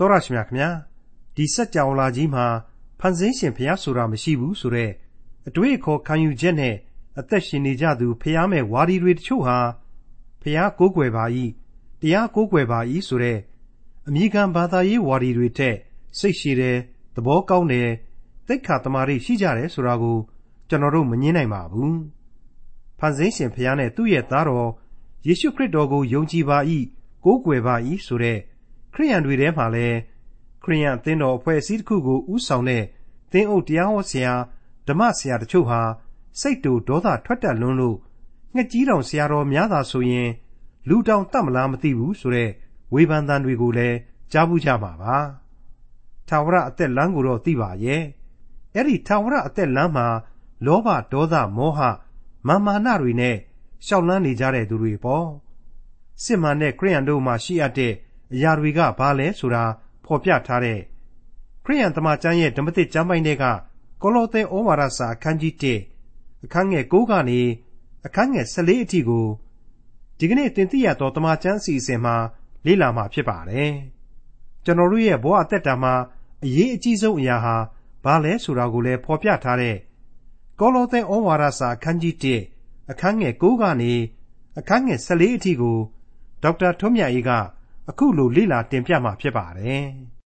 တောရရှိမြခင်ဗျာဒီစက်ကြောင်လာကြီးမှာဖန်ဆင်းရှင်ဖျားဆိုတာမရှိဘူးဆိုတော့အတွေ့အခေါ်ခံယူချက်နဲ့အသက်ရှင်နေကြသူဖျားမဲ့ဝါဒီတွေတချို့ဟာဖျားကိုးကွယ်ပါ၏တရားကိုးကွယ်ပါ၏ဆိုတဲ့အမိခံဘာသာရေးဝါဒီတွေထက်စိတ်ရှိတယ်သဘောကောင်းတယ်သိက္ခာတမာရီရှိကြတယ်ဆိုတာကိုကျွန်တော်တို့မငင်းနိုင်ပါဘူးဖန်ဆင်းရှင်ဖျားနဲ့သူ့ရဲ့သားတော်ယေရှုခရစ်တော်ကိုယုံကြည်ပါ၏ကိုးကွယ်ပါ၏ဆိုတဲ့ ခရိယန်တွေထဲမှာလည်းခရိယန်အသင်းတော်အဖွဲ့အစည်းတစ်ခုကိုဥဆောင်တဲ့သင်းအုပ်တရားဟောဆရာဓမ္မဆရာတချို့ဟာစိတ်တူဒေါသထွက်တတ်လွန်းလို့ငှက်ကြီးတောင်ဆရာတော်များသာဆိုရင် လူတောင်တတ်မလားမသိဘူးဆိုတဲ့ဝေဖန်သံတွေကိုလည်းကြားဘူးကြမှာပါထာဝရအသက်လမ်းကိုတော့သိပါရဲ့အဲ့ဒီထာဝရအသက်လမ်းမှာလောဘဒေါသမောဟမာမာနတွေနဲ့ရှောက်လန်းနေကြတဲ့သူတွေပေါ့စစ်မှန်တဲ့ခရိယန်တို့မှာရှိအပ်တဲ့ အရာတွေကဘာလဲဆိုတာဖော်ပြထားတဲ့ခရိယန်တမန်ကျမ်းရဲ့ဓမ္မသစ်ကျမ်းပိုင်းတွေကကောလောသဲဩဝါဒစာအခန်းကြီး1အခန်းငယ်9ကနေအခန်းငယ်14အထိကိုဒီကနေ့တင်ပြရတော့တမန်ကျမ်းအစီအစဉ်မှာလေ့လာမှာဖြစ်ပါတယ်ကျွန်တော်တို့ရဲ့ဘဝအသက်တာမှာအရေးအကြီးဆုံးအရာဟာဘာလဲဆိုတာကိုလည်းဖော်ပြထားတဲ့ကောလောသဲဩဝါဒစာအခန်းကြီး1အခန်းငယ်9ကနေအခန်းငယ်14အထိကိုဒေါက်တာထွန်းမြတ်အေးက အခုလိုလေ့လာတင်ပြမှာဖြစ်ပါတယ်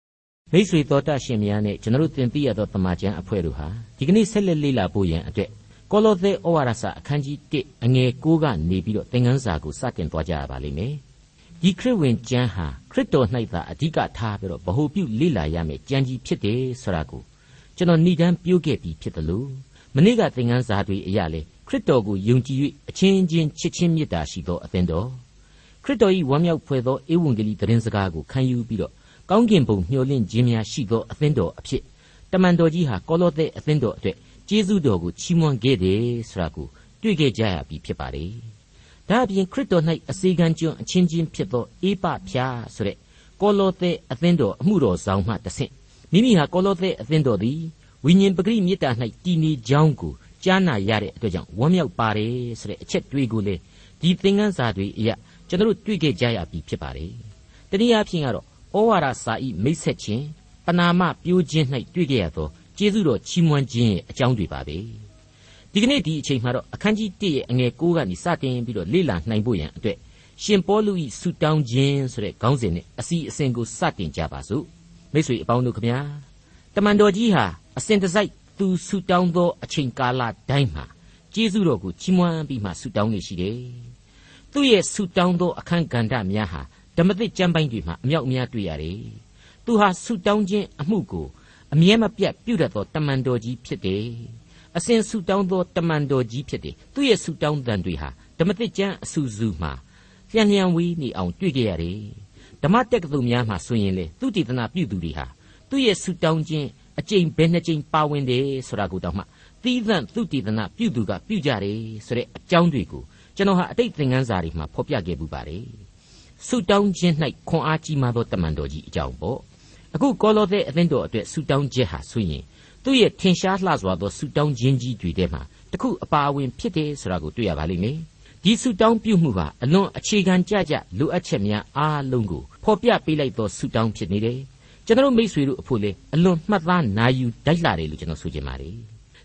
။မိတ်ဆွေတော်တတ်ရှင်များနဲ့ကျွန်တော်တို့သင်သိရသောတမန်ကျန်အဖွဲ့တို့ဟာဒီကနေ့ဆက်လက်လေ့လာဖို့ရန်အတွက်ကောလောသဲဩဝါဒစာအခန်းကြီး1အငယ်9ကနေပြီးတော့သင်ခန်းစာကိုစတင်သွားကြရပါလိမ့်မယ်။ဒီခရစ်ဝင်ကျမ်းဟာခရစ်တော်၌သာအဓိကထားပြီးတော့ဗဟုပြုလေ့လာရမယ့်ကျမ်းကြီးဖြစ်တယ်ဆိုတာကိုကျွန်တော်ဏ္ဍန်ပြုခဲ့ပြီးဖြစ်တယ်လို့မနေ့ကသင်ခန်းစာတွေအရာလေခရစ်တော်ကိုယုံကြည်၍အချင်းချင်းချစ်ချင်းမေတ္တာရှိသောအသင်းတော် ခရစ်တော်၏ဝမ်းမြောက်ဖွယ်သောဧဝံဂေလိသတင်းစကားကိုခံယူပြီးတော့ကောင်းကင်ဘုံမျှော်လင့်ခြင်းများရှိသောအသင်းတော်အဖြစ်တမန်တော်ကြီးဟာကောလောသဲအသင်းတော်အတွက်ကျေးဇူးတော်ကိုချီးမွမ်းခဲ့တယ်ဆိုတာကိုတွေ့ခဲ့ကြရပြီဖြစ်ပါလေ။ဒါအပြင်ခရစ်တော်၌အစေခံကျွန်းအချင်းချင်းဖြစ်သောအေးပဖြာဆိုတဲ့ကောလောသဲအသင်းတော်အမှုတော်ဆောင်မှတဆင့်မိမိဟာကောလောသဲအသင်းတော်သည်ဝိညာဉ်ပဂရိမေတ္တာ၌တည်နေကြောင်းကိုကြားနာရတဲ့အတွက်ကြောင့်ဝမ်းမြောက်ပါတယ်ဆိုတဲ့အချက်တွေးကိုလေဒီသင်ခန်းစာတွေအရာ ကျွန်တော်တို့တွေ့ခဲ့ကြရပြီဖြစ်ပါတယ်။တနည်းအားဖြင့်ကတော့ဩဝါဒစာဤမိတ်ဆက်ခြင်းပနာမပြိုးခြင်း၌တွေ့ခဲ့ရသောကျေးဇူးတော်ချီးမွမ်းခြင်းရဲ့အကြောင်းတွေပါပဲ။ဒီကနေ့ဒီအချိန်မှာတော့အခန်းကြီး1ရဲ့အငယ်9ကနေစတင်ပြီးတော့လေ့လာနိုင်ဖို့ရန်အတွက်ရှင်ပေါလုဤဆူတောင်းခြင်းဆိုတဲ့ခေါင်းစဉ်နဲ့အစီအစဉ်ကိုစတင်ကြပါစို့။မိတ်ဆွေအပေါင်းတို့ခမညာတမန်တော်ကြီးဟာအစဉ်တစိုက်သူဆူတောင်းသောအချိန်ကာလတိုင်းမှာကျေးဇူးတော်ကိုချီးမွမ်းပြီးမှဆူတောင်းနေရှိတယ်။ သူ့ရဲ့ဆူတောင်းသောအခန်းကဏ္ဍများဟာဓမ္မသစ်ကျမ်းပိုင်းတွေမှာအမြောက်အများတွေ့ရတယ်။သူဟာဆူတောင်းခြင်းအမှုကိုအမြဲမပြတ်ပြုတတ်သောတမန်တော်ကြီးဖြစ်တယ်။အစဉ်ဆူတောင်းသောတမန်တော်ကြီးဖြစ်တယ်။သူ့ရဲ့ဆူတောင်းတန်တွေဟာဓမ္မသစ်ကျမ်းအစူစူမှာလျှံလျှံဝေးနေအောင်တွေ့ကြရတယ်။ဓမ္မတက္ကသိုလ်များမှာဆိုရင်လေသူတည်တနာပြုသူတွေဟာသူ့ရဲ့ဆူတောင်းခြင်းအကျိန်ဘယ်နှကြိမ်ပါဝင်တယ်ဆိုတာကိုတောင်မှသီးသန့်သူတည်တနာပြုသူကပြုကြတယ်ဆိုတဲ့အကြောင်းတွေကို ကျွန်တော်ဟာအတိတ်သင်ခန်းစာတွေမှာဖော်ပြခဲ့ပူပါတယ်။ဆူတောင်းခြင်း၌ခွန်အားကြီးမားသောတမန်တော်ကြီးအကြောင်းပေါ့။အခုကောလောသဲအသင်းတော်အတွက်ဆူတောင်းခြင်းဟာဆိုရင်သူ့ရဲ့ထင်ရှားလှစွာသောဆူတောင်းခြင်းကြီးတွေထဲမှာတခုအပါအဝင်ဖြစ်တယ်ဆိုတာကိုတွေ့ရပါလိမ့်မယ်။ဒီဆူတောင်းပြုမှုဟာအလွန်အခြေခံကြကြလိုအပ်ချက်များအားလုံးကိုဖော်ပြပေးလိုက်သောဆူတောင်းဖြစ်နေတယ်။ကျွန်တော်မိษွေတို့အဖို့လေအလွန်မှတ်သားနာယူတိုက်လာတယ်လို့ကျွန်တော်ဆိုချင်ပါတယ်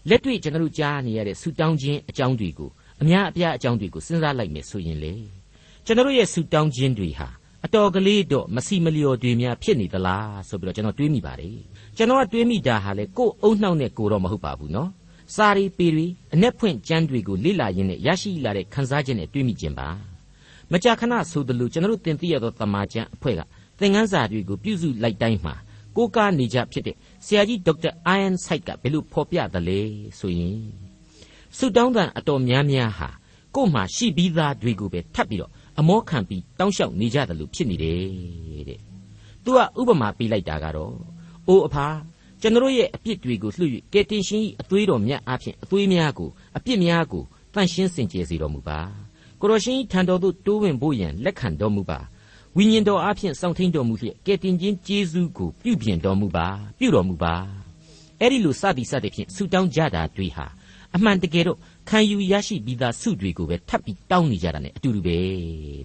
လက်တွေ့ကျွန်တော်ကြားနေရတဲ့ဆူတောင်းခြင်းအကြောင်းတွေကို အများအပြားအကြောင်းတွေကိုစဉ်းစားလိုက်မယ်ဆိုရင်လေကျွန်တော်ရဲ့ဆူတောင်းခြင်းတွေဟာအတော်ကလေးတော့မစီမလျော်တွေများဖြစ်နေသလားဆိုပြီးတော့ကျွန်တော်တွေးမိပါတယ်ကျွန်တော်ကတွေးမိတာဟာလေကိုယ်အုံနှောက်နဲ့ကိုတော့မဟုတ်ပါဘူးနော်စာရီပေတွေအ내ဖွင့်ကျမ်းတွေကိုလေ့လာရင်းနဲ့ရရှိလာတဲ့ခန်းစားချက်နဲ့တွေးမိခြင်းပါမကြာခဏဆိုသလိုကျွန်တော်တင်ပြရသောတမန်ကျမ်းအဖွဲ့ကသင်ခန်းစာတွေကိုပြုစုလိုက်တိုင်းမှာကိုးကားနေကြဖြစ်တဲ့ဆရာကြီးဒေါက်တာအိုင်အန်ဆိုက်ကဘယ်လိုဖော်ပြသလဲဆိုရင် ဆုတောင်းတန်အတော်များများဟာကို့မှာရှိပြီးသားတွေကိုပဲထပ်ပြီးတော့အမောခံပြီးတောင်းလျှောက်နေကြတယ်လို့ဖြစ်နေတယ်တဲ့။ तू ကဥပမာပေးလိုက်တာကတော့အိုးအဖာကျွန်တော်ရဲ့အပြစ်တွေကိုလှုပ်၍ကယ်တင်ရှင်၏အသွေးတော်မြတ်အဖြစ်အသွေးများကိုအပြစ်များကိုတန့်ရှင်းစင်ကြယ်စေတော်မူပါ။ကိုရရှင်ထံတော်သို့တိုးဝင်ဖို့ရန်လက်ခံတော်မူပါဝိညာဉ်တော်အဖျင်စောင့်ထိန်တော်မူလျက်ကဲတင်ခြင်းကျေးဇူးကိုပြုပြင်တော်မူပါပြုတော်မူပါအဲ့ဒီလိုစသည်စသည်ဖြင့်ဆုတောင်းကြတာတွေဟာ အမှန်တကယ်တော့ခံယူရရှိပြီးသားဆုတွေကိုပဲထပ်ပြီးတောင်းနေကြတာ ਨੇ အတူတူပဲ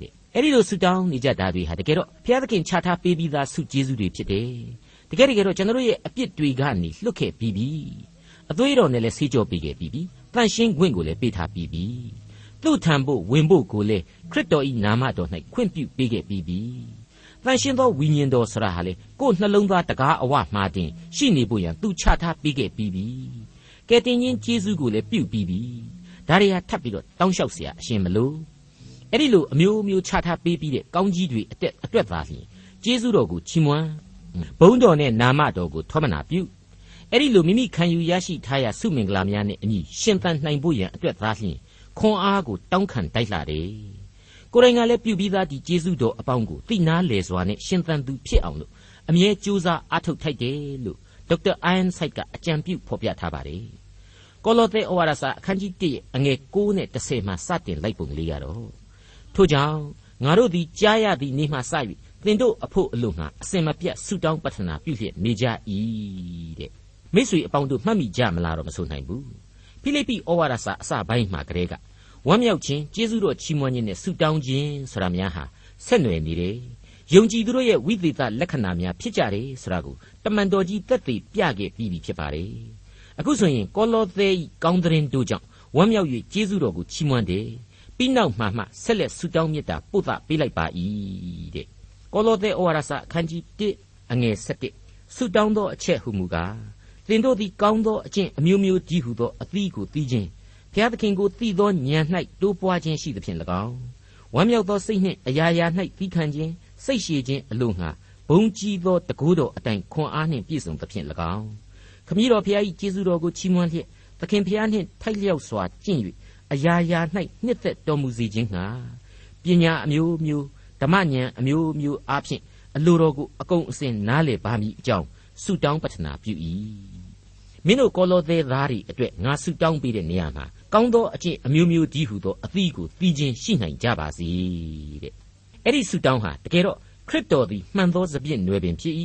တဲ့အဲ့ဒီလိုဆုတောင်းနေကြတာတွေဟာတကယ်တော့ဘုရားသခင်ချထားပေးပြီးသားဆုကျေးဇူးတွေဖြစ်တယ်တကယ်တကယ်တော့ကျွန်တော်ရဲ့အပြစ်တွေကနေလွတ်ခဲ့ပြီးပြီအသွေးတော်နဲ့လည်းဆေးကြောပေးခဲ့ပြီးပြီတန်ရှင်းခွင့်ကိုလည်းပေးထားပြီးပြီသူ့ထံဖို့ဝင်ဖို့ကိုလည်းခရစ်တော်၏နာမတော်၌ခွင့်ပြုပေးခဲ့ပြီးပြီတန်ရှင်းသောဝိညာဉ်တော်ဆရာဟာလေကိုယ်နှလုံးသားတကားအဝမှားတင်ရှိနေဖို့ရန်သူချထားပေးခဲ့ပြီးပြီ ကဲတင်ချင်းကျေးဇူးကိုလည်းပြုပြီးပြီဒါတွေဟာထပ်ပြီးတော့တောင်းလျှောက်เสียအရှင်မလို့အဲ့ဒီလိုအမျိုးမျိုးချထားပေးပြီးတဲ့ကောင်းကြီးတွေအတက်အတွက်သာလျှင်ကျေးဇူးတော်ကိုချီးမွမ်းဘုန်းတော်နဲ့နာမတော်ကိုထောမနာပြုအဲ့ဒီလိုမိမိခံယူရရှိထားရဆုမင်္ဂလာများနဲ့အညီရှင်သန်နိုင်ဖို့ရန်အတွက်သာလျှင်ခွန်အားကိုတောင်းခံတိုက်လာတယ်ကိုယ်တိုင်ကလည်းပြုပြီးသားဒီကျေးဇူးတော်အပေါင်းကိုသိနာလေစွာနဲ့ရှင်သန်သူဖြစ်အောင်လို့အမြဲကြိုးစားအားထုတ်ထိုက်တယ်လို့ ဒေါက်တာအိုင်န်ဆိုင်ကအကြံပြုဖော်ပြထားပါတယ်ကောလောသဲဩဝါဒစာအခန်းကြီး1ရဲ့အငယ်9နဲ့10မှာစတင်လိုက်ပုံလေးကတော့ထို့ကြောင့်ငါတို့သည်ကြားရသည့်နေ့မှစ၍သင်တို့အဖို့အလို့ငှာအစင်မပြတ်ဆုတောင်းပတ္ထနာပြုလျက်နေကြ၏တဲ့မိတ်ဆွေအပေါင်းတို့မှတ်မိကြမလားတော့မဆိုနိုင်ဘူးဖိလိပ္ပိဩဝါဒစာအစပိုင်းမှာကတည်းကဝမ်းမြောက်ခြင်းကျေးဇူးတော်ချီးမွမ်းခြင်းနဲ့ဆုတောင်းခြင်းဆိုတာများဟာဆက်နွယ်နေတယ် ယုံကြည်သူတို့ရဲ့ဝိသေသလက္ခဏာများဖြစ်ကြတယ်ဆိုတာကိုတမန်တော်ကြီးသက်သေပြခဲ့ပြီးပြီဖြစ်ပါတယ်အခုဆိုရင်ကောလောသဲကောင်းတဲ့တို့ကြောင့်ဝမ်းမြောက်၍ကျေးဇူးတော်ကိုချီးမွမ်းတယ်ပြီးနောက်မှမှဆက်လက်ဆုတောင်းမြတ်တာပို့သပေးလိုက်ပါ၏တဲ့ကောလောသဲဩဝါဒစာအခန်းကြီး1အငယ်7ဆုတောင်းသောအချက်ဟုမူကားသင်တို့သည်ကောင်းသောအကျင့်အမျိုးမျိုးကြီးဟုသောအသီးကိုသိခြင်းဘုရားသခင်ကိုသိသောဉာဏ်၌တိုးပွားခြင်းရှိသဖြင့်၎င်းဝမ်းမြောက်သောစိတ်နှင့်အရာရာ၌သီးခံခြင်း စိတ်ရှည်ခြင်းအလို့ငှာဘုံကြီးသောတကူတော်အတိုင်းခွန်အားနှင့်ပြည့်စုံသဖြင့်၎င်းခမည်းတော်ဘုရား၏ကျေးဇူးတော်ကိုချီးမွမ်းလျက်သခင်ဘုရားနှင့်ထိုက်လျောက်စွာကျင့်၍အရာရာ၌နှစ်သက်တော်မူစေခြင်းငှာပညာအမျိုးမျိုးဓမ္မဉာဏ်အမျိုးမျိုးအားဖြင့်အလိုတော်ကိုအကုန်အစင်နားလည်ပါမည်အကြောင်းဆုတောင်းပတနာပြု၏မင်းတို့ကောလောသဲသားတွေအတွက်ငါဆုတောင်းပေးတဲ့နေရာမှာကောင်းသောအကျင့်အမျိုးမျိုးဒီဟုသောအသီးကိုသိခြင်းရှိနိုင်ကြပါစေတဲ့ အဲ့ဒီဆုတောင်းဟာတကယ်တော့ခရစ်တော်သည်မှန်သောစပြည့်နွယ်ပင်ဖြစ်၏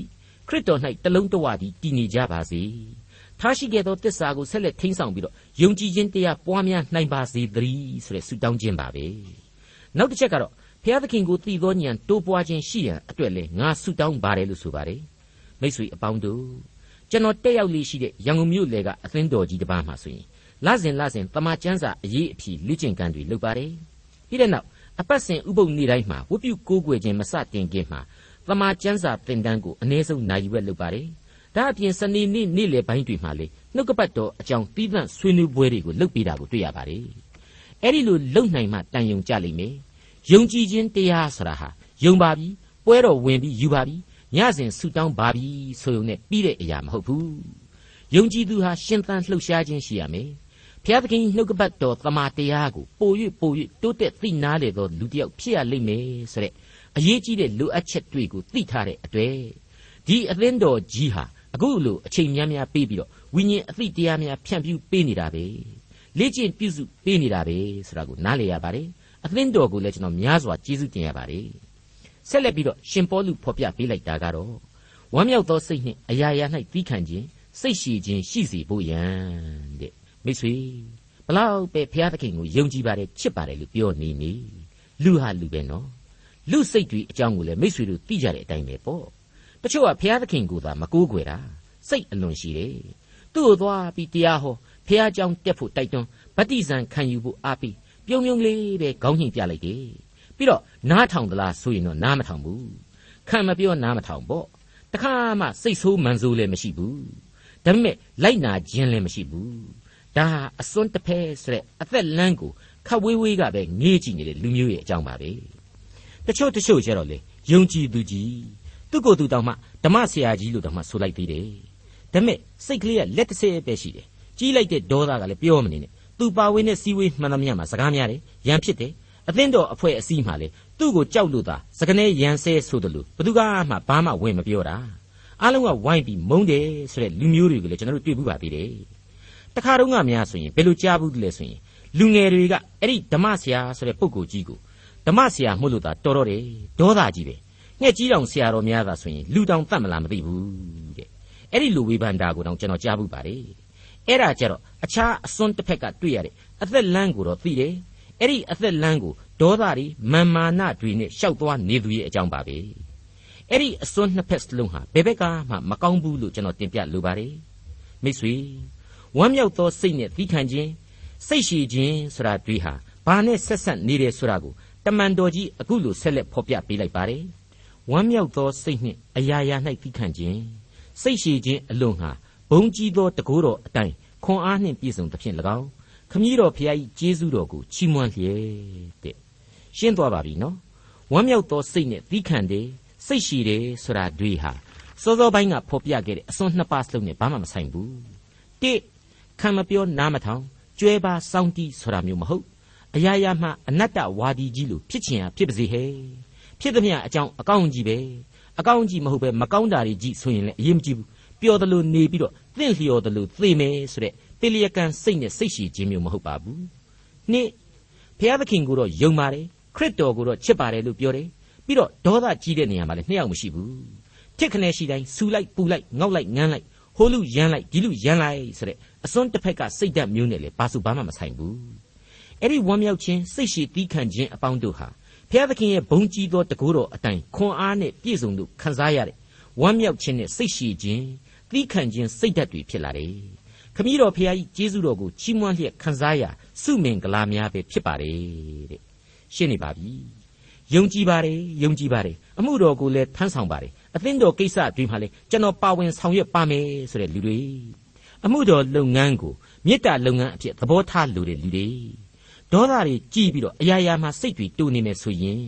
ခရစ်တော်၌တလုံးတဝသည်တည်နေကြပါစေထားရှိခဲ့သောတစ္ဆာကိုဆက်လက်ထိန်းဆောင်ပြီးတော့ယုံကြည်ခြင်းတရားပွားများနိုင်ပါစေသတည်းဆိုတဲ့ဆုတောင်းခြင်းပါပဲနောက်တစ်ချက်ကတော့ဘုရားသခင်ကိုသိသောဉာဏ်တိုးပွားခြင်းရှိရန်အတွက်လဲငါဆုတောင်းပါတယ်လို့ဆိုပါတယ်မိတ်ဆွေအပေါင်းတို့ကျွန်တော်တက်ရောက်လေးရှိတဲ့ရန်ကုန်မြို့လေကအသင်းတော်ကြီးတစ်ပါးမှာဆိုရင်လစဉ်လစဉ်တမန်ကျမ်းစာအရေးအဖြီလေ့ကျင့်ခန်းတွေလုပ်ပါတယ်ပြီးတဲ့နောက် အပတ်စဉ်ဥပုပ်နေ့တိုင်းမှာဝတ်ပြုကိုးကွယ်ခြင်းမစတင်ခင်မှာတမန်ကျမ်းစာသင်တန်းကိုအနည်းဆုံးနိုင်ရွက်လုပ်ပါတယ်ဒါအပြင်စနေနေ့နေ့လယ်ပိုင်းတွေမှာလေနှုတ်ကပတ်တော်အကြောင်းပြီးသန့်ဆွေးနွေးပွဲတွေကိုလုပ်ပေးတာကိုတွေ့ရပါတယ်အဲ့ဒီလိုလုပ်နိုင်မှတန်ယုံကြလိမ့်မယ်ယုံကြည်ခြင်းတရားဆိုတာဟာယုံပါပြီပွဲတော်ဝင်ပြီးယူပါပြီညစဉ်ဆူတောင်းပါပြီဆိုုံနဲ့ပြီးတဲ့အရာမဟုတ်ဘူးယုံကြည်သူဟာရှင်သန်လှုပ်ရှားခြင်းရှိရမယ် ဘုရားသခင်နှုတ်ကပတ်တော်တမန်တရားကိုပို၍ပို၍တိုးတက်သိနာလေသောလူတစ်ယောက်ဖြစ်ရလိမ့်မယ်ဆိုတဲ့အရေးကြီးတဲ့လိုအပ်ချက်တွေကိုသိထားတဲ့အတွေ့ဒီအသင်းတော်ကြီးဟာအခုလိုအချိန်များများပေးပြီးတော့ဝိညာဉ်အသိတရားများဖြန့်ဖြူးပေးနေတာပဲလေ့ကျင့်ပြုစုပေးနေတာပဲဆိုတာကိုနားလည်ရပါတယ်အသင်းတော်ကိုလည်းကျွန်တော်များစွာကျေးဇူးတင်ရပါတယ်ဆက်လက်ပြီးတော့ရှင်ပေါလုဖော်ပြပေးလိုက်တာကတော့ဝမ်းမြောက်သောစိတ်နှင့်အရာရာ၌သီးခံခြင်းစိတ်ရှည်ခြင်းရှိစေဖို့ရန်တဲ့ မိတ်ဆွေဘလောက်ပဲဘုရားသခင်ကိုယုံကြည်ပါတယ်ချစ်ပါတယ်လို့ပြောနေနေလူဟာလူပဲနော်လူစိတ်တွေအကြောင်းကိုလည်းမိတ်ဆွေတို့သိကြတဲ့အတိုင်းပဲပေါ့တချို့ကဘုရားသခင်ကိုသာမကိုးကွယ်တာစိတ်အလွန်ရှိတယ်သူ့ကိုသွားပြီးတရားဟောဘုရားကြောင့်တက်ဖို့တိုက်တွန်းဗတ္တိဇံခံယူဖို့အားပေးပြုံးပြုံးလေးပဲခေါင်းညှိပြလိုက်တယ်ပြီးတော့နားထောင်သလားဆိုရင်တော့နားမထောင်ဘူးခံမပြောနားမထောင်ပေါ့တခါမှစိတ်ဆိုးမှန်ဆိုးလည်းမရှိဘူးဒါပေမဲ့လိုက်နာခြင်းလည်းမရှိဘူး ဒါဟာအစွန်းတစ်ဖဲဆိုတဲ့အသက်လန်းကိုခတ်ဝေးဝေးကပဲငေးကြည့်နေတဲ့လူမျိုးရဲ့အကြောင်းပါပဲတချို့တချို့ကျတော့လေယုံကြည်သူကြီးသူ့ကိုယ်သူတောင်မှဓမ္မဆရာကြီးလို့တောင်မှဆိုလိုက်သေးတယ်ဒါပေမဲ့စိတ်ကလေးကလက်တစ်စဲပဲရှိတယ်ကြီးလိုက်တဲ့ဒေါသကလည်းပြောမနေနဲ့သူပါဝင်တဲ့စီဝေးမှန်သမျှမှာစကားများတယ်ရန်ဖြစ်တယ်အသင်းတော်အဖွဲ့အစည်းမှလေသူ့ကိုကြောက်လို့သာစကနေရန်ဆဲဆိုတယ်လို့ဘသူကမှဘာမှဝင်မပြောတာအားလုံးကဝိုင်းပြီးမုန်းတယ်ဆိုတဲ့လူမျိုးတွေကိုလည်းကျွန်တော်တို့တွေ့ဘူးပါသေးတယ် တခါတော့ငါများဆိုရင်ဘယ်လိုကြားဘူးလဲဆိုရင်လူငယ်တွေကအဲ့ဒီဓမ္မဆရာဆိုတဲ့ပုဂ္ဂိုလ်ကြီးကိုဓမ္မဆရာမှုလို့သာတော်တော်တယ်ဒေါသကြီးပဲငှက်ကြီးတောင်ဆရာတော်များသာဆိုရင်လူတောင်တတ်မလားမသိဘူးတဲ့အဲ့ဒီလူဝေဖန်တာကိုတောင်ကျွန်တော်ကြားဘူးပါတယ်အဲ့ဒါကြတော့အခြားအစွန်းတစ်ဖက်ကတွေ့ရတယ်အသက်လန်းကိုတော့သိတယ်အဲ့ဒီအသက်လန်းကိုဒေါသတွေမာမာနတွေနဲ့ရှောက်သွားနေသူရဲ့အကြောင်းပါပဲအဲ့ဒီအစွန်းနှစ်ဖက်စလုံးဟာဘယ်ဘက်ကမှမကောင်းဘူးလို့ကျွန်တော်တင်ပြလိုပါတယ်မိတ်ဆွေ ဝမ်းမြောက်သောစိတ်နဲ့သီးခံခြင်းစိတ်ရှိခြင်းဆိုတာတွေဟာဘာနဲ့ဆက်ဆက်နေတယ်ဆိုတာကိုတမန်တော်ကြီးအခုလိုဆက်လက်ဖော်ပြပေးလိုက်ပါတယ်ဝမ်းမြောက်သောစိတ်နှင့်အရာရာ၌သီးခံခြင်းစိတ်ရှိခြင်းအလုံးဟာဘုံကြီးသောတကိုးတော်အတိုင်းခွန်အားနှင့်ပြည့်စုံသဖြင့်၎င်းခမည်းတော်ဖျားကြီးကျေးဇူးတော်ကိုချီးမွမ်းလျက်တဲ့ရှင်းသွားပါပြီနော်ဝမ်းမြောက်သောစိတ်နဲ့သီးခံတယ်စိတ်ရှိတယ်ဆိုတာတွေဟာစောစောပိုင်းကဖော်ပြခဲ့တဲ့အစွန်းနှစ်ပါးစလုံးနဲ့ဘာမှမဆိုင်ဘူးတိ ခံမပြောနားမထောင်ကျွဲပါစောင်းတီးဆိုတာမျိုးမဟုတ်အရာရာမှအနတ္တဝါဒီကြီးလို့ဖြစ်ချင်ရဖြစ်ပါစေဟဲ့ဖြစ်သမျှအကြောင်းအကောင်းကြီးပဲအကောင်းကြီးမဟုတ်ပဲမကောင်းတာတွေကြီးဆိုရင်လည်းအရေးမကြီးဘူးပျော်တယ်လို့နေပြီးတော့သင့်လျော်တယ်လို့သေမယ်ဆိုတဲ့တေလျကန်စိတ်နဲ့စိတ်ရှိခြင်းမျိုးမဟုတ်ပါဘူးနှစ်ဘုရားသခင်ကိုတော့ယုံပါတယ်ခရစ်တော်ကိုတော့ချစ်ပါတယ်လို့ပြောတယ်ပြီးတော့ဒေါသကြီးတဲ့နေရာမှာလည်းနှစ်ယောက်မရှိဘူးတစ်ခနဲ့ရှိတိုင်းစူလိုက်ပူလိုက်ငေါက်လိုက်ငန်းလိုက်ဟိုလူရမ်းလိုက်ဒီလူရမ်းလိုက်ဆိုတဲ့ အစွန်းတစ်ဖက်ကစိတ်ဓာတ်မျိုးနဲ့လေဘာစုဘာမှမဆိုင်ဘူးအဲ့ဒီဝမ်းမြောက်ခြင်းစိတ်ရှိတီးခံခြင်းအပေါင်းတို့ဟာဘုရားသခင်ရဲ့ဘုန်းကြီးသောတကူတော်အတိုင်းခွန်အားနဲ့ပြည့်စုံလို့ခံစားရတဲ့ဝမ်းမြောက်ခြင်းနဲ့စိတ်ရှိခြင်းတီးခံခြင်းစိတ်ဓာတ်တွေဖြစ်လာတယ်ခမည်းတော်ဖခင်ကြီးကျေးဇူးတော်ကိုချီးမွမ်းလျက်ခံစားရစုမင်္ဂလာများပဲဖြစ်ပါတယ်တဲ့ရှင်းနေပါပြီယုံကြည်ပါတယ်ယုံကြည်ပါတယ်အမှုတော်ကိုလည်းထမ်းဆောင်ပါတယ်အသင်းတော်ကိစ္စတွေမှာလည်းကျွန်တော်ပါဝင်ဆောင်ရွက်ပါမယ်ဆိုတဲ့လူတွေ အမှုတော်လုပ်ငန်းကိုမေတ္တာလုပ်ငန်းအဖြစ်သဘောထားလိုတဲ့လူတွေဒေါသတွေကြီးပြီးတော့အရာရာမှာစိတ်တွေတူနေမယ်ဆိုရင်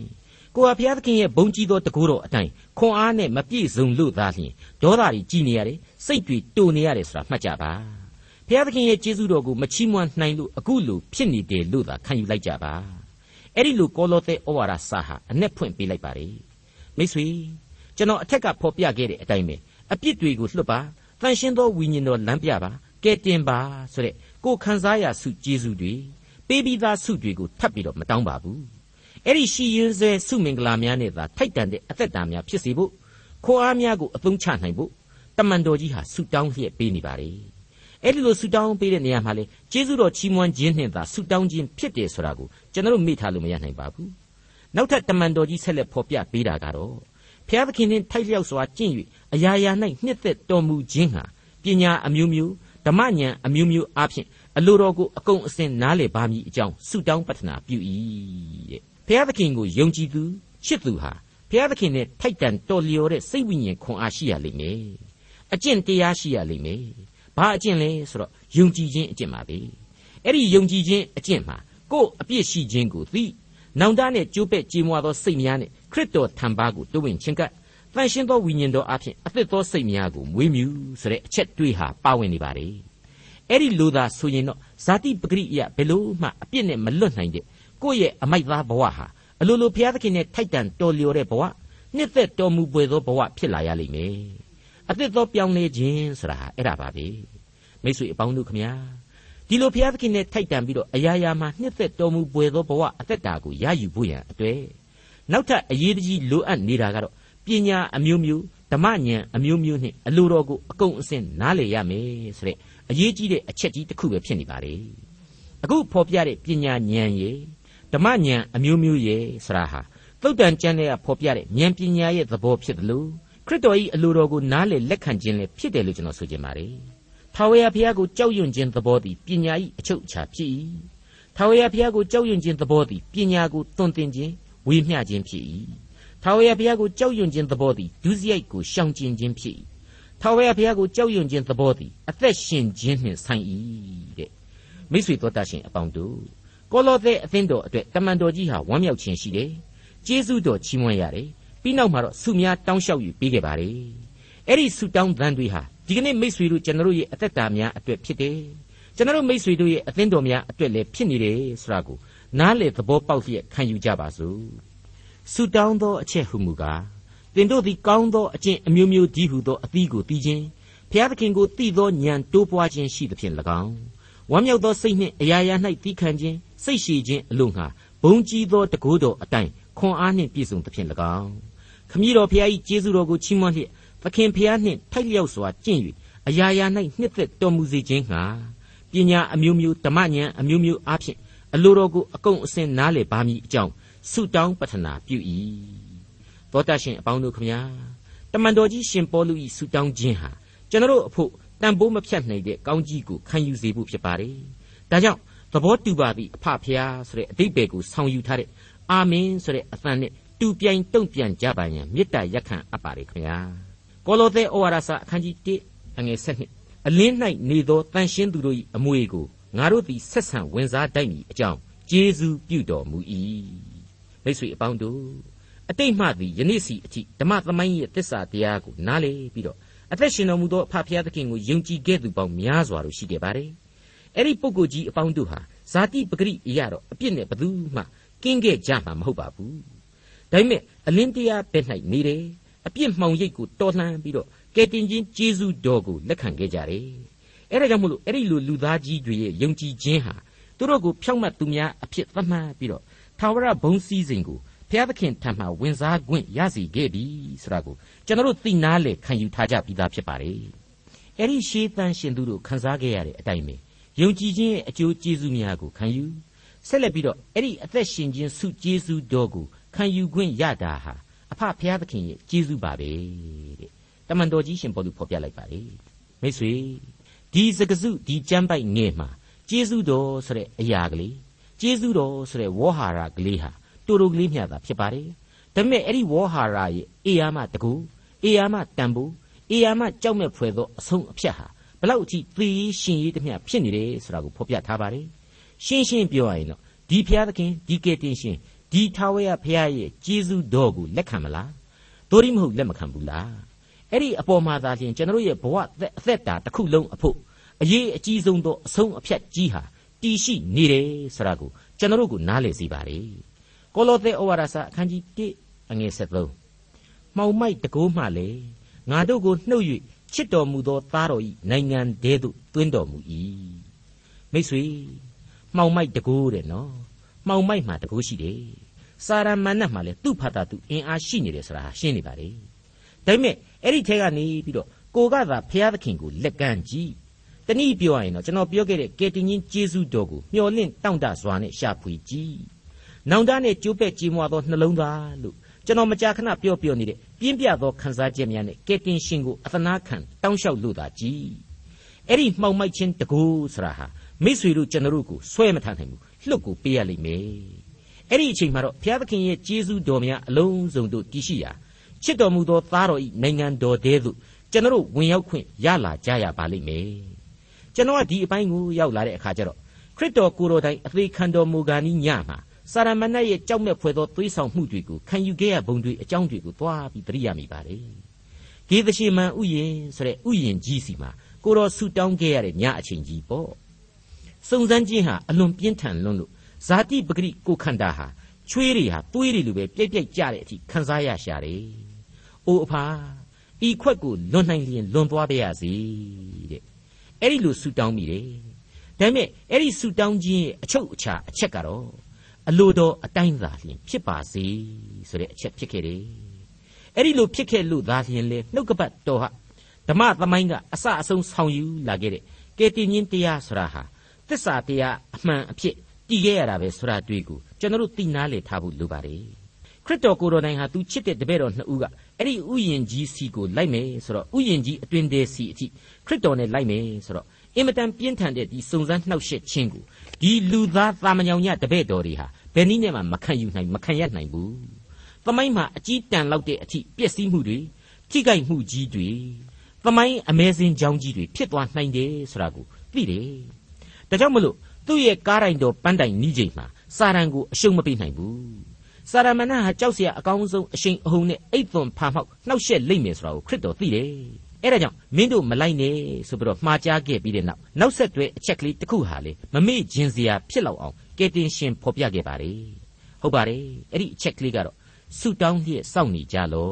ကိုဟာဘုရားသခင်ရဲ့ဘုန်းကြီးသောတကူတော်အတိုင်းခွန်အားနဲ့မပြည့်စုံလို့သာလျှင်ဒေါသတွေကြီးနေရတယ်စိတ်တွေတူနေရတယ်ဆိုတာမှတ်ကြပါဘုရားသခင်ရဲ့ကျေးဇူးတော်ကိုမချီးမွမ်းနိုင်လို့အခုလိုဖြစ်နေတယ်လို့သာခံယူလိုက်ကြပါအဲ့ဒီလိုကောလောသဲဩဝါဒစာဟာအ내ဖွင့်ပေးလိုက်ပါလေမိတ်ဆွေကျွန်တော်အထက်ကဖော်ပြခဲ့တဲ့အတိုင်းပဲအပြစ်တွေကိုလွတ်ပါ တန်ရှင်းသောဝိညာဉ်တော်လမ်းပြပါကဲတင်ပါဆိုတဲ့ကိုခံစားရစုကျေးဇူးတွေပေးပြီးသားစုတွေကိုထပ်ပြီးတော့မတောင်းပါဘူးအဲ့ဒီရှိရင်စဲစုမင်္ဂလာများနဲ့သာထိုက်တန်တဲ့အသက်တာများဖြစ်စေဖို့ခွန်အားများကိုအသုံးချနိုင်ဖို့တမန်တော်ကြီးဟာဆုတောင်းလျက်ပေးနေပါလေအဲ့ဒီလိုဆုတောင်းပေးတဲ့နေရာမှာလေကျေးဇူးတော်ချီးမွမ်းခြင်းနဲ့သာဆုတောင်းခြင်းဖြစ်တယ်ဆိုတာကိုကျွန်တော်မေ့ထားလို့မရနိုင်ပါဘူးနောက်ထပ်တမန်တော်ကြီးဆက်လက်ဖော်ပြပေးတာကတော့ ဖျားသခင်နှင့်ထိုက်လျောက်စွာကျင့်၍အရာရာ၌နှစ်သက်တော်မူခြင်းဟာပညာအမျိုးမျိုးဓမ္မဉာဏ်အမျိုးမျိုးအားဖြင့်အလိုတော်ကိုအကုန်အစင်နားလည်ပါမည်အကြောင်းဆုတောင်းပတနာပြု၏တဲ့ဖျားသခင်ကိုယုံကြည်သူချစ်သူဟာဖျားသခင်နဲ့ထိုက်တန်တော်လျော်တဲ့စိတ်ဝိညာဉ်ခွန်အားရှိရလိမ့်မယ်အကျင့်တရားရှိရလိမ့်မယ်ဘာအကျင့်လဲဆိုတော့ယုံကြည်ခြင်းအကျင့်ပါပဲအဲ့ဒီယုံကြည်ခြင်းအကျင့်မှာကိုယ်အပြစ်ရှိခြင်းကိုသိ နောင်တနဲ့ကြိုးပဲ့ကြေးမွားသောစိတ်များနဲ့ခရစ်တော်ထံပါကိုတိုးဝင်ခြင်းကပ်တန်ရှင်းသောဝိညာဉ်တော်အဖြစ်အသက်သောစိတ်များကိုမွေးမြူဆိုတဲ့အချက်တွေးဟာပါဝင်နေပါလေအဲ့ဒီလိုသာဆိုရင်တော့ဇာတိပဂရိယဘယ်လို့မှအပြစ်နဲ့မလွတ်နိုင်တဲ့ကိုယ့်ရဲ့အမိုက်သားဘဝဟာအလိုလိုဘုရားသခင်နဲ့ထိုက်တန်တော်လျော်တဲ့ဘဝနှစ်သက်တော်မူပွေသောဘဝဖြစ်လာရလိမ့်မယ်အသက်သောပြောင်းလဲခြင်းဆိုတာဟာအဲ့ဒါပါပဲမိတ်ဆွေအပေါင်းတို့ခမညာ ဒီလိုဘုရားသခင်နဲ့ထိုက်တန်ပြီးတော့အရာရာမှာနှစ်သက်တော်မူပွေသောဘဝအသက်တာကိုရယူဖို့ရန်အတွေ့နောက်ထပ်အရေးကြီးလိုအပ်နေတာကတော့ပညာအမျိုးမျိုးဓမ္မဉာဏ်အမျိုးမျိုးနဲ့အလိုတော်ကိုအကုန်အစင်နားလည်ရမယ်ဆိုတဲ့အရေးကြီးတဲ့အချက်ကြီးတစ်ခုပဲဖြစ်နေပါလေအခုဖော်ပြတဲ့ပညာဉာဏ်ရေဓမ္မဉာဏ်အမျိုးမျိုးရေဆိုတာဟာသုတ်တန်ကျမ်းထဲကဖော်ပြတဲ့ဉာဏ်ပညာရဲ့သဘောဖြစ်တယ်လို့ခရစ်တော်၏အလိုတော်ကိုနားလည်လက်ခံခြင်းလည်းဖြစ်တယ်လို့ကျွန်တော်ဆိုချင်ပါတယ် ထာဝရဘုရားကိုကြောက်ရွံ့ခြင်းသဘောသည်ပညာ၏အချုပ်အခြာဖြစ်၏ထာဝရဘုရားကိုကြောက်ရွံ့ခြင်းသဘောသည်ပညာကိုသွန်သင်ခြင်းဝေမျှခြင်းဖြစ်၏ထာဝရဘုရားကိုကြောက်ရွံ့ခြင်းသဘောသည်ဒုစရိုက်ကိုရှောင်ကျဉ်ခြင်းဖြစ်၏ထာဝရဘုရားကိုကြောက်ရွံ့ခြင်းသဘောသည်အသက်ရှင်ခြင်းနှင့်ဆိုင်၏တဲ့မိတ်ဆွေတို့တတ်ရှင်အပေါင်းတို့ကောလောသဲအသင်းတော်အတွက်တမန်တော်ကြီးဟာဝမ်းမြောက်ခြင်းရှိတယ်ကျေးဇူးတော်ချီးမွမ်းရတယ်ပြီးနောက်မှာတော့ဆုများတောင်းလျှောက်ယူပေးခဲ့ပါတယ်အဲ့ဒီဆုတောင်းသံတွေဟာ ဒီကနေ့မိတ်ဆွေတို့ကျွန်တော်တို့ရဲ့အသက်တာများအတွက်ဖြစ်တယ်ကျွန်တော်တို့မိတ်ဆွေတို့ရဲ့အသင်းတော်များအတွက်လည်းဖြစ်နေတယ်ဆိုတာကိုနားလေသဘောပေါက်လျက်ခံယူကြပါစို့ဆုတောင်းသောအချက်ဟုမူကားတင်တို့သည်ကောင်းသောအကျင့်အမျိုးမျိုးဒီဟုသောအသီးကိုသိခြင်းဖျားသခင်ကိုသိသောဉာဏ်တိုးပွားခြင်းရှိသဖြင့်၎င်းဝမ်းမြောက်သောစိတ်နှင့်အရာရာ၌သီးခံခြင်းစိတ်ရှိခြင်းအလို့ငှာဘုံကြီးသောတကိုးတော်အတိုင်းခွန်အားနှင့်ပြည့်စုံသဖြင့်၎င်းခမည်းတော်ဖျား၏ကျေးဇူးတော်ကိုချီးမွမ်းလျက် သခင်ဖျားနှင့်ထိုက်လျောက်စွာကျင့်၍အရာရာ၌နှစ်သက်တော်မူစေခြင်းငှာပညာအမျိုးမျိုးဓမ္မဉာဏ်အမျိုးမျိုးအားဖြင့်အလိုတော်ကိုအကုန်အစင်နားလေပါမည်အကြောင်းဆုတောင်းပတ္ထနာပြု၏သောတရှင်အပေါင်းတို့ခမညာတမန်တော်ကြီးရှင်ပေါလု၏ဆုတောင်းခြင်းဟာကျွန်တော်အဖို့တန်ဖိုးမဖြတ်နိုင်တဲ့ကောင်းကြီးကိုခံယူစေဖို့ဖြစ်ပါတယ်ဒါကြောင့်သဘောတူပါသည်အဖဖျားဆိုတဲ့အတိတ်ဘယ်ကိုဆောင်ယူထားတဲ့အာမင်ဆိုတဲ့အသံနဲ့တူပြိုင်တုံ့ပြန်ကြပါရန်မေတ္တာရက်ခံအပ်ပါတယ်ခင်ဗျာ ကောလောသဲဩဝါဒစာအခန်းကြီး1အငယ်7အလင်း၌နေသောတန်ရှင်းသူတို့၏အမွေကိုငါတို့သည်ဆက်ဆံဝင်စားတိုက်မည်အကြောင်းကျေးဇူးပြုတော်မူ၏မိတ်ဆွေအပေါင်းတို့အတိတ်မှသည်ယနေ့စီအထိဓမ္မသမိုင်းရဲ့သစ္စာတရားကိုနားလေပြီးတော့အသက်ရှင်တော်မူသောအဖဖျားသခင်ကိုယုံကြည်ခဲ့သူပေါင်းများစွာတို့ရှိခဲ့ပါတယ်အဲ့ဒီပုဂ္ဂိုလ်ကြီးအပေါင်းတို့ဟာဇာတိပဂရိအရာတော့အပြစ်နဲ့ဘသူမှကင်းခဲ့ကြမှာမဟုတ်ပါဘူးဒါပေမဲ့အလင်းတရားပဲ၌နေတယ် အပြစ်မှောင်ရိပ်ကိုတော်လှန်ပြီးတော့ကယ်တင်ခြင်းကျေးဇူးတော်ကိုလက်ခံခဲ့ကြတယ်အဲ့ဒါကြောင့်မို့လို့အဲ့ဒီလိုလူသားကြီးတွေရဲ့ယုံကြည်ခြင်းဟာသူတို့ကိုဖြောင့်မတ်သူများအဖြစ်သတ်မှတ်ပြီးတော့သာဝရဘုံစည်းစိမ်ကိုဘုရားသခင်ထံမှဝင်စားခွင့်ရစီခဲ့ပြီဆိုတာကိုကျွန်တော်တို့သိနာလေခံယူထားကြပြီးသားဖြစ်ပါတယ်အဲ့ဒီရှေးတန်ရှင်သူတို့ခံစားခဲ့ရတဲ့အတိုင်းပဲယုံကြည်ခြင်းရဲ့အကျိုးကျေးဇူးများကိုခံယူဆက်လက်ပြီးတော့အဲ့ဒီအသက်ရှင်ခြင်းဆုကျေးဇူးတော်ကိုခံယူခွင့်ရတာဟာ အဖဖရာသခင်ရဲ့ကျေးဇူးပါပဲတဲ့တမန်တော်ကြီးရှင်ပေါ်လူဖော်ပြလိုက်ပါလေမိတ်ဆွေဒီစကစုဒီကျမ်းပိုက်ငယ်မှာကျေးဇူးတော်ဆိုတဲ့အရာကလေးကျေးဇူးတော်ဆိုတဲ့ဝေါ်ဟာရကလေးဟာတူတူကလေးမျှတာဖြစ်ပါတယ်ဒါပေမဲ့အဲ့ဒီဝေါ်ဟာရရဲ့အေယာမတကူအေယာမတန်ဖိုးအေယာမကြောက်မဲ့ဖွယ်သောအဆုံးအဖြတ်ဟာဘလောက်အထိသေရေးရှင်ရေးတမျှဖြစ်နေတယ်ဆိုတာကိုဖော်ပြထားပါတယ်ရှင်းရှင်းပြောရရင်တော့ဒီဘုရားသခင်ဒီကယ်တင်ရှင် ဒီထာဝရဘုရားရဲ့ကျေးဇူးတော်ကိုလက်ခံမလားသို့ရမဟုတ်လက်မခံဘူးလားအဲ့ဒီအပေါ်မှာသာလျှင်ကျွန်တော်တို့ရဲ့ဘဝအသက်တာတစ်ခုလုံးအဖို့အရေးအကြီးဆုံးသောအဆုံးအဖြတ်ကြီးဟာတည်ရှိနေတယ်ဆိုတာကိုကျွန်တော်တို့ကနားလည်စေပါလေကောလောသဲဩဝါဒစာအခန်းကြီး1အငယ်73မှောင်မိုက်တကိုးမှလေငါတို့ကိုနှုတ်၍ချစ်တော်မူသောသားတော်ဤနိုင်ငံတဲသို့သွင်းတော်မူ၏မိတ်ဆွေမှောင်မိုက်တကိုးတဲ့နော် မှောင်မိုက်မှာတကိုးရှိတယ်စာရမဏတ်မှာလည်းသူ့ဖတ်တာသူအင်အားရှိနေတယ်ဆိုတာရှင်းနေပါလေဒါပေမဲ့အဲ့ဒီထဲကနေပြီးတော့ကိုကသာဘုရားသခင်ကိုလက်ကမ်းကြည့်တနည်းပြောရရင်တော့ကျွန်တော်ပြောခဲ့တဲ့ကယ်တင်ရှင်ဂျေဇုတော်ကိုမျှော်လင့်တောင့်တစွာနဲ့ရှာဖွေကြည့်နောင်တနဲ့ကြိုးပဲ့ကြေးမွားသောနှလုံးသားလို့ကျွန်တော်မကြာခဏပြောပြောနေတဲ့ပြင်းပြသောခံစားချက်များနဲ့ကယ်တင်ရှင်ကိုအသနာခံတောင်းလျှောက်လို့သာကြည်အဲ့ဒီမှောင်မိုက်ခြင်းတကူဆိုတာဟာမိษွေတို့ကျွန်တော်တို့ကိုဆွဲမထနိုင်ဘူး လှုပ်ကိုပေးရလိမ့်မယ်အဲ့ဒီအချိန်မှာတော့ဘုရားသခင်ရဲ့ကျေးဇူးတော်များအလုံးစုံတို့တည်ရှိရာချစ်တော်မူသောသားတော်ဤနိုင်ငံတော်တဲသို့ကျွန်တော်တို့ဝင်ရောက်ခွင့်ရလာကြရပါလိမ့်မယ်ကျွန်တော်ကဒီအပိုင်းကိုရောက်လာတဲ့အခါကျတော့ခရစ်တော်ကိုယ်တော်တိုင်အသေးခံတော်မူကာနီးညမှာစာရမဏေရဲ့ကြောက်မဲ့ဖွယ်သောသွေးဆောင်မှုတွေကိုခံယူခဲ့ရပုံတွေအကြောင်းတွေကိုသွားပြီးသတိရမိပါတယ်။ဂေသရှိမန်ဥယျင်ဆိုတဲ့ဥယျင်ကြီးစီမှာကိုတော်ဆူတောင်းခဲ့ရတဲ့ညအချိန်ကြီးပေါ့။ စုံစမ်းခြင်းဟာအလွန်ပြင်းထန်လွန်းလို့ဇာတိပဂရိကိုခန္ဓာဟာချွေးတွေဟာသွေးတွေလိုပဲပြိုက်ပြိုက်ကြတဲ့အထိခံစားရရှာတယ်။အိုအဖာဤခွက်ကိုလွန်နိုင်လျင်လွန်သွားပါရစေတဲ့။အဲ့ဒီလိုဆူတောင်းမိတယ်။ဒါပေမဲ့အဲ့ဒီဆူတောင်းခြင်းရဲ့အချုပ်အခြာအချက်ကတော့အလိုတော်အတိုင်းသာလျှင်ဖြစ်ပါစေဆိုတဲ့အချက်ဖြစ်ခဲ့တယ်။အဲ့ဒီလိုဖြစ်ခဲ့လို့သာလျှင်လေနှုတ်ကပတ်တော်ဟာဓမ္မသမိုင်းကအစအဆုံးဆောင်ယူလာခဲ့တဲ့ကယ်တင်ရှင်တရားဆိုတာဟာ သစ္စာတရားအမှန်အဖြစ်တည်ခဲ့ရတာပဲဆိုတာတွေ့ကိုကျွန်တော်တို့သိနာလေထားဖို့လိုပါတယ်။ခရစ်တော်ကိုယ်တော်တိုင်ဟာသူချစ်တဲ့တပည့်တော်နှစ်ဦးကအဲ့ဒီဥယျင်ကြီးစီကိုလိုက်မယ်ဆိုတော့ဥယျင်ကြီးအတွင်တဲစီအထိခရစ်တော်နဲ့လိုက်မယ်ဆိုတော့အင်မတန်ပြင်းထန်တဲ့ဒီစုံစမ်းနှောက်ယှက်ခြင်းကိုဒီလူသားသာမညောင်ညတပည့်တော်တွေဟာဘယ်နည်းနဲ့မှမခံယူနိုင်မခံရနိုင်ဘူး။သမိုင်းမှာအကြီးတန်လောက်တဲ့အထိပျက်စီးမှုတွေထိခိုက်မှုကြီးတွေသမိုင်းအမဲစင်းကြောင်းကြီးတွေဖြစ်သွားနိုင်တယ်ဆိုတာကိုသိတယ်။ ဒါကြောင့်မလို့သူ့ရဲ့ကားတိုင်းတော်ပန်းတိုင်နီးချိန်မှာစာရန်ကိုအရှုံးမပေးနိုင်ဘူး။စာရမဏေဟာကြောက်เสียအကောင်းဆုံးအရှိန်အဟုန်နဲ့အိတ်သွန်ဖာမောက်နှောက်ယှက်လိမ့်မယ်ဆိုတာကိုခရစ်တော်သိတယ်။အဲ့ဒါကြောင့်မင်းတို့မလိုက်နဲ့ဆိုပြီးတော့မှားကြားခဲ့ပြီးတဲ့နောက်နောက်ဆက်တွဲအချက်ကလေးတစ်ခုဟာလေမမေ့ခြင်းစရာဖြစ်လောက်အောင်ကယ်တင်ရှင်ဖော်ပြခဲ့ပါတယ်ဟုတ်ပါတယ်အဲ့ဒီအချက်ကလေးကတော့ဆုတောင်းလျက်စောင့်နေကြလော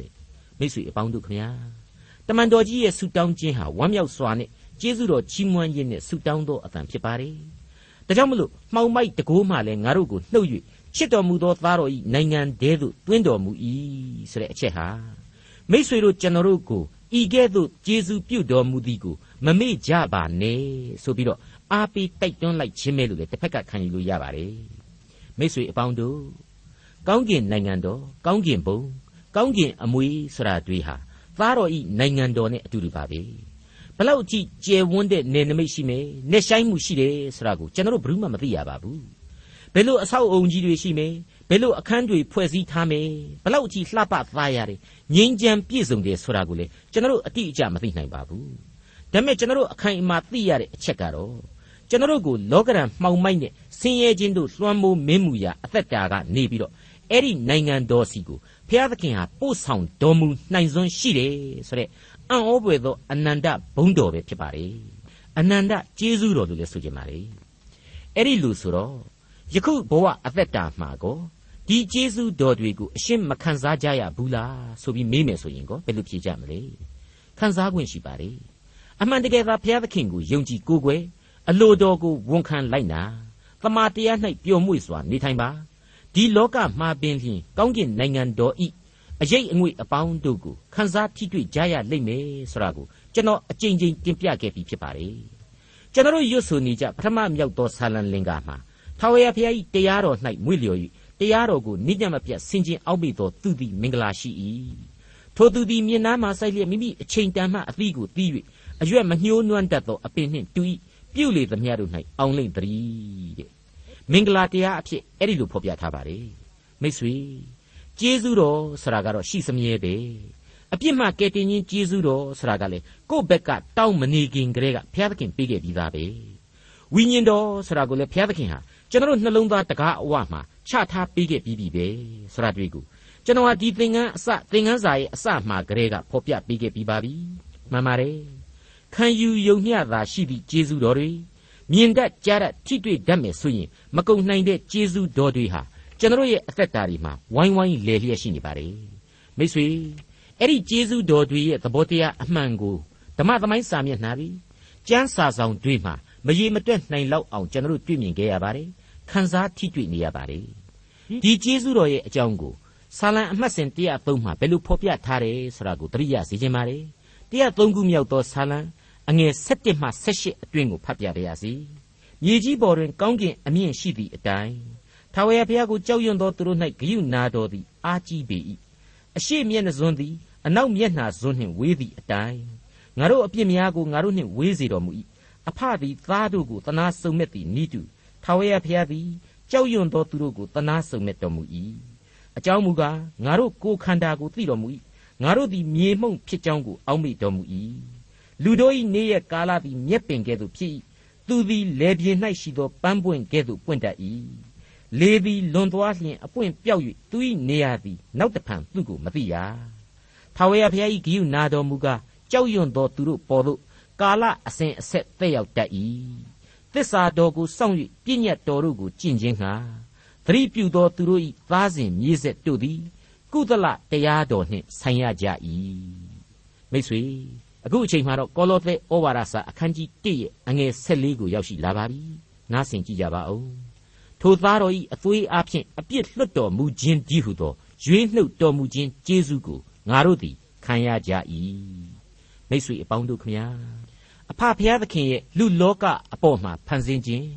တဲ့မိတ်ဆွေအပေါင်းတို့ခင်ဗျာတမန်တော်ကြီးရဲ့ဆုတောင်းခြင်းဟာဝမ်းမြောက်စွာနဲ့ ကျေးဇူးတော်ချီးမွမ်းခြင်းနဲ့ဆုတောင်းသောအသံဖြစ်ပါတယ်ဒါကြောင့်မလို့မှောင်မိုက်တကိုးမှလည်းငါတို့ကိုနှုတ်၍ချစ်တော်မူသောသားတော်ဤနိုင်ငံတဲသို့တွင်းတော်မူ၏ဆိုတဲ့အချက်ဟာမိษွေတို့ကျွန်တော်တို့ကိုဤကဲ့သို့ကျေးဇူးပြုတော်မူသည်ကိုမမေ့ကြပါနဲ့ဆိုပြီးတော့အားပေးတိုက်တွန်းလိုက်ခြင်းပဲလို့လည်းတစ်ဖက်ကခံယူလို့ရပါတယ်မိတ်ဆွေအပေါင်းတို့ကောင်းကင်နိုင်ငံတော်ကောင်းကင်ဘုံကောင်းကင်အမွေဆိုတာတွေဟာသားတော်ဤနိုင်ငံတော်နဲ့အတူတူပါပဲ ဘလောက်ကြည့်ကျယ်ဝန်းတဲ့နေနမိတ်ရှိမယ်နေဆိုင်မှုရှိတယ်ဆိုတာကိုကျွန်တော်တို့ဘယ်မှမသိရပါဘူးဘယ်လိုအဆောက်အုံကြီးတွေရှိမယ်ဘယ်လိုအခန်းတွေဖွဲ့စည်းထားမယ်ဘလောက်ကြည့်လှပသားရတယ်ငြိမ်းချမ်းပြည့်စုံတယ်ဆိုတာကိုလေကျွန်တော်တို့အတိအကျမသိနိုင်ပါဘူးဒါပေမဲ့ကျွန်တော်တို့အခိုင်အမာသိရတဲ့အချက်ကတော့ကျွန်တော်တို့ကိုလောကရန်မှောင်မိုက်နဲ့ဆင်းရဲခြင်းတို့လွှမ်းမိုးမင်းမှုရာအသက်တာကနေပြီးတော့အဲ့ဒီနိုင်ငံတော်စီကိုဘုရားသခင်ဟာပို့ဆောင်တော်မူနိုင်စွမ်းရှိတယ်ဆိုတဲ့ အံ့ဩပွေသောအနန္တဘုံတော်ပဲဖြစ်ပါလေအနန္တကျေးဇူးတော်လို့လည်းဆိုကြပါလေအဲ့ဒီလိုဆိုတော့ယခုဘဝအသက်တာမှာကိုဒီကျေးဇူးတော်တွေကိုအရှင်းမခံစားကြရဘူးလားဆိုပြီးမေးမယ်ဆိုရင်ကိုဘယ်လိုဖြေကြမလဲခံစား권ရှိပါလေအမှန်တကယ်သာဘုရားသခင်ကိုယုံကြည်ကိုးကွယ်အလိုတော်ကိုဝန်ခံလိုက်နာတမာတရား၌ပျော်မွေ့စွာနေထိုင်ပါဒီလောကမှာပင်ဖြင့်ကောင်းကင်နိုင်ငံတော်ဤ အရေးအငွေ့အပေါင်းတို့ကိုခန်းစားထိတွေ့ကြရလိမ့်မယ်ဆိုတာကိုကျွန်တော်အကြိမ်ကြိမ်တင်ပြခဲ့ပြီးဖြစ်ပါတယ်ကျွန်တော်ရွတ်ဆိုနေကြပထမမြောက်သောဆာလံလင်္ကာမှာထာဝရဘုရား၏တရားတော်၌မွေ့လျော်၍တရားတော်ကိုနိညမပြတ်ဆင်ခြင်အောက်မေ့သောသူသည်မင်္ဂလာရှိ၏ထိုသူသည်မြင်နာမှစိုက်လျက်မိမိအချိန်တန်မှအသီးကိုသီး၍အရွက်မညှိုးနွမ်းတတ်သောအပင်နှင့်တူ၏ပြုလေသမျှတို့၌အောင်လိမ့်တည်းတဲ့မင်္ဂလာတရားအဖြစ်အဲ့ဒီလိုဖော်ပြထားပါတယ်မိတ်ဆွေ ကျေးဇူးတော်ဆိုတာကတော့ရှိစမြဲပဲအပြစ်မှကယ်တင်ခြင်းကျေးဇူးတော်ဆိုတာကလေကိုယ့်ဘက်ကတောင်းမနေခင်ကလေးကဘုရားသခင်ပေးခဲ့ပြီးသားပဲဝိညာဉ်တော်ဆိုတာကိုလေဘုရားသခင်ဟာကျွန်တော်နှလုံးသားတကားအဝမှာချထားပေးခဲ့ပြီးပြီပဲဆိုတာတွေ့ကိုကျွန်တော်ဟာဒီသင်္ကန်းအစသင်္ကန်းစာရဲ့အစမှာကလေးကဖော်ပြပေးခဲ့ပြီးပါပြီမှန်ပါတယ်ခံယူယုံမျှသာရှိသည့်ကျေးဇူးတော်တွေမြင်တတ်ကြားတတ်ထိတွေ့တတ်မယ်ဆိုရင်မကုံနိုင်တဲ့ကျေးဇူးတော်တွေဟာ ကျွန်တော်ရဲ့အသက်တာတွေမှာဝိုင်းဝိုင်းလဲလျက်ရှိနေပါတယ်မိတ်ဆွေအဲ့ဒီကျေးဇူးတော်တွေရဲ့သဘောတရားအမှန်ကိုဓမ္မသမိုင်းစာမျက်နှာပြီးကျမ်းစာဆောင်တွေမှာမရေမတွက်နိုင်လောက်အောင်ကျွန်တော်တွေ့မြင်ခဲ့ရပါတယ်ခန်းစားထိတွေ့နေရပါတယ်ဒီကျေးဇူးတော်ရဲ့အကြောင်းကိုဆာလံအမှတ်စဉ်103မှာဘယ်လိုဖော်ပြထားတယ်ဆိုတာကိုသတိရစေချင်ပါတယ်103ခုမြောက်သောဆာလံအငယ်7မှ18အတွင်းကိုဖတ်ပြပါရစေမြေကြီးပေါ်တွင်ကောင်းကင်အမြင့်ရှိသည့်အတိုင်း ထာဝရဘုရားကိုကြောက်ရွံ့သောသူတို့၌ဂယုနာတော်သည်အာကြီးပေ၏အရှိမျက်နှစွန်းသည်အနောက်မျက်နှာစွန်းနှင့်ဝေးသည့်အတိုင်းငါတို့အပြစ်များကိုငါတို့နှင့်ဝေးစေတော်မူ၏အဖသည်သားတို့ကိုတနာစုံမဲ့သည်နိတုထာဝရဘုရားသည်ကြောက်ရွံ့သောသူတို့ကိုတနာစုံမဲ့တော်မူ၏အကြောင်းမူကားငါတို့ကိုယ်ခန္ဓာကိုသိတော်မူ၏ငါတို့သည်မြေမှုန့်ဖြစ်ကြောင်းကိုအောက်မေ့တော်မူ၏လူတို့၏နေ့ရက်ကာလသည်မြက်ပင်ကဲ့သို့ဖြစ်၏သူသည်လေပြင်း၌ရှိသောပန်းပွင့်ကဲ့သို့ပွင့်တတ်၏ လေသည်လွန်သွားလျင်အပွင့်ပြောက်၍သူ၏နေရာသည်နောက်တဖန်သူ့ကိုမသိရထာဝရဘုရား၏ဂိယုနာတော်မူကားကြောက်ရွံ့သောသူတို့ပေါ်သို့ကာလအစဉ်အဆက်တက်ရောက်တတ်၏သစ္စာတော်ကိုစောင့်၍ပြည့်ညတ်တော်တို့ကိုကျင့်ခြင်းငှာသတိပြုသောသူတို့၏သားစဉ်မြေးဆက်တို့သည်ကုသလတရားတော်နှင့်ဆိုင်ရကြ၏မိတ်ဆွေအခုအချိန်မှာတော့ကောလောသဲဩဝါဒစာအခန်းကြီး1ရဲ့အငယ်14ကိုရောက်ရှိလာပါပြီနားဆင်ကြည့်ကြပါဦး ထိုသားတော်ဤအသွေးအားဖြင့်အပြစ်လွတ်တော်မူခြင်းဒီဟုသောရွေးနှုတ်တော်မူခြင်းကျေးဇူးကိုငါတို့သည်ခံရကြ၏မိတ်ဆွေအပေါင်းတို့ခမညာအဖဖျားသခင်ရဲ့လူလောကအပေါ်မှာဖန်ဆင်းခြင်း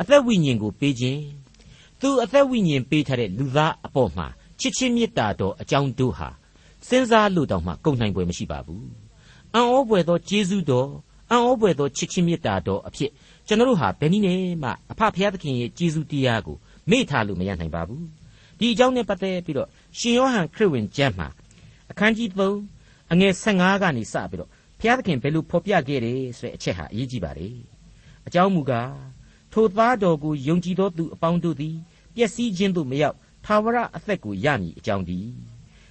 အသက်ဝိညာဉ်ကိုပေးခြင်းသူအသက်ဝိညာဉ်ပေးထားတဲ့လူသားအပေါ်မှာချစ်ချင်းမေတ္တာတော်အကြောင်းတို့ဟာစဉ်းစားလို့တောင်မှကုန်နိုင်ပွဲမရှိပါဘူးအံ့ဩပွေသောကျေးဇူးတော်အံ့ဩပွေသောချစ်ချင်းမေတ္တာတော်အဖြစ် ကျွန်တော်တို့ဟာဘယ်နည်းနဲ့မှအဖဖျားသခင်ရဲ့ကျေးဇူးတရားကိုမေ့ထားလို့မရနိုင်ပါဘူးဒီအကြောင်းနဲ့ပတ်သက်ပြီးတော့ရှင်ယောဟန်ခရစ်ဝင်ကျမ်းမှာအခန်းကြီး3အငယ်15ကနေစပြီးတော့ဘုရားသခင်ဘယ်လိုဖော်ပြခဲ့တယ်ဆိုတဲ့အချက်ဟာအရေးကြီးပါတယ်အကြောင်းမူကားထိုသားတော်ကိုယုံကြည်သောသူအပေါင်းတို့သည်ပျက်စီးခြင်းသို့မရောက်သာဝရအသက်ကိုရမည်အကြောင်းတည်း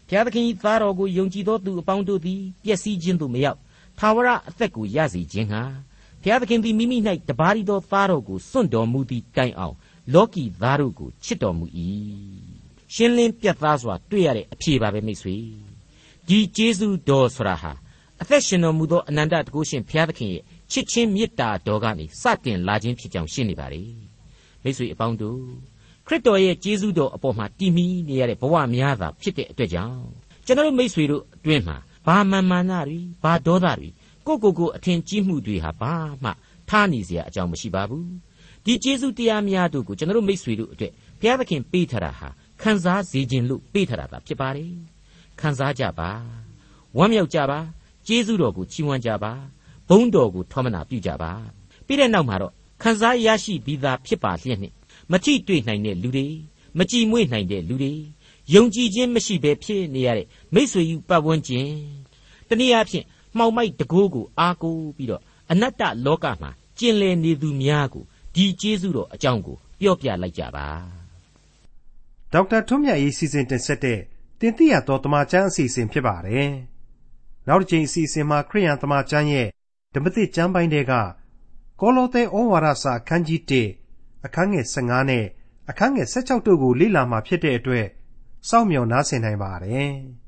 ဘုရားသခင်၏သားတော်ကိုယုံကြည်သောသူအပေါင်းတို့သည်ပျက်စီးခြင်းသို့မရောက်သာဝရအသက်ကိုရစေခြင်းဟာ ဘုရားသခင်သည်မိမိ၌တပါးရီသောသားတော်ကိုစွန့်တော်မူသည့်တိုင်အောင်လောကီသားတို့ကိုချစ်တော်မူ၏ရှင်းလင်းပြတ်သားစွာတွေ့ရတဲ့အဖြေပါပဲမိတ်ဆွေဒီကျေးဇူးတော်ဆိုတာဟာအသက်ရှင်တော်မူသောအနန္တတကုရှင်ဘုရားသခင်ရဲ့ချစ်ချင်းမေတ္တာတော်ကနေစတင်လာခြင်းဖြစ်ကြောင်းရှင်းနေပါလေမိတ်ဆွေအပေါင်းတို့ခရစ်တော်ရဲ့ကျေးဇူးတော်အပေါ်မှာတည်မီနေရတဲ့ဘဝများသာဖြစ်တဲ့အတွက်ကြောင့်ကျွန်တော်မိတ်ဆွေတို့အတွင်းမှာဘာမာမာနတွေဘာဒေါသတွေ ကိုကိုကိုကိုအထင်ကြီးမှုတွေဟာဘာမှ ထားနေเสียအကြောင်းမရှိပါဘူးဒီကျေးဇူးတရားများတို့ကိုကျွန်တော်မိတ်ဆွေတို့အတွက်ဘုရားသခင်ပေးထားတာဟာခံစားစေခြင်းလို့ပေးထားတာသာဖြစ်ပါတယ်ခံစားကြပါဝမ်းမြောက်ကြပါကျေးဇူးတော်ကိုချီးမွမ်းကြပါဘုန်းတော်ကိုထောမနာပြုကြပါပြီးတဲ့နောက်မှာတော့ခံစားရရှိပြီးသားဖြစ်ပါလျက်နဲ့မထိတွေ့နိုင်တဲ့လူတွေမကြည်မွေ့နိုင်တဲ့လူတွေယုံကြည်ခြင်းမရှိဘဲဖြစ်နေရတဲ့မိษွေယူပတ်ဝန်းကျင်တနည်းအားဖြင့် မှောင်မိုက်တကိုးကိုအားကိုးပြီးတော့အနတ္တလောကမှာကျင်လည်နေသူများကိုဒီကျေးဇူးတော်အကြောင်းကိုပြောပြလိုက်ကြပါဒေါက်တာထွန်းမြတ်ရေးစီစဉ်တင်ဆက်တဲ့တင်ပြတော်တမချန်းအစီအစဉ်ဖြစ်ပါတယ်နောက်တစ်ချိန်အစီအစဉ်မှာခရိယန်တမချန်းရဲ့ဓမ္မသစ်ကျမ်းပိုင်းတွေကကောလောသဲဩဝါဒစာအခန်းကြီး1အခန်းငယ်15နဲ့အခန်းငယ်16တို့ကိုလေ့လာမှဖြစ်တဲ့အတွက်စောင့်မျှော်နားဆင်နိုင်ပါတယ်။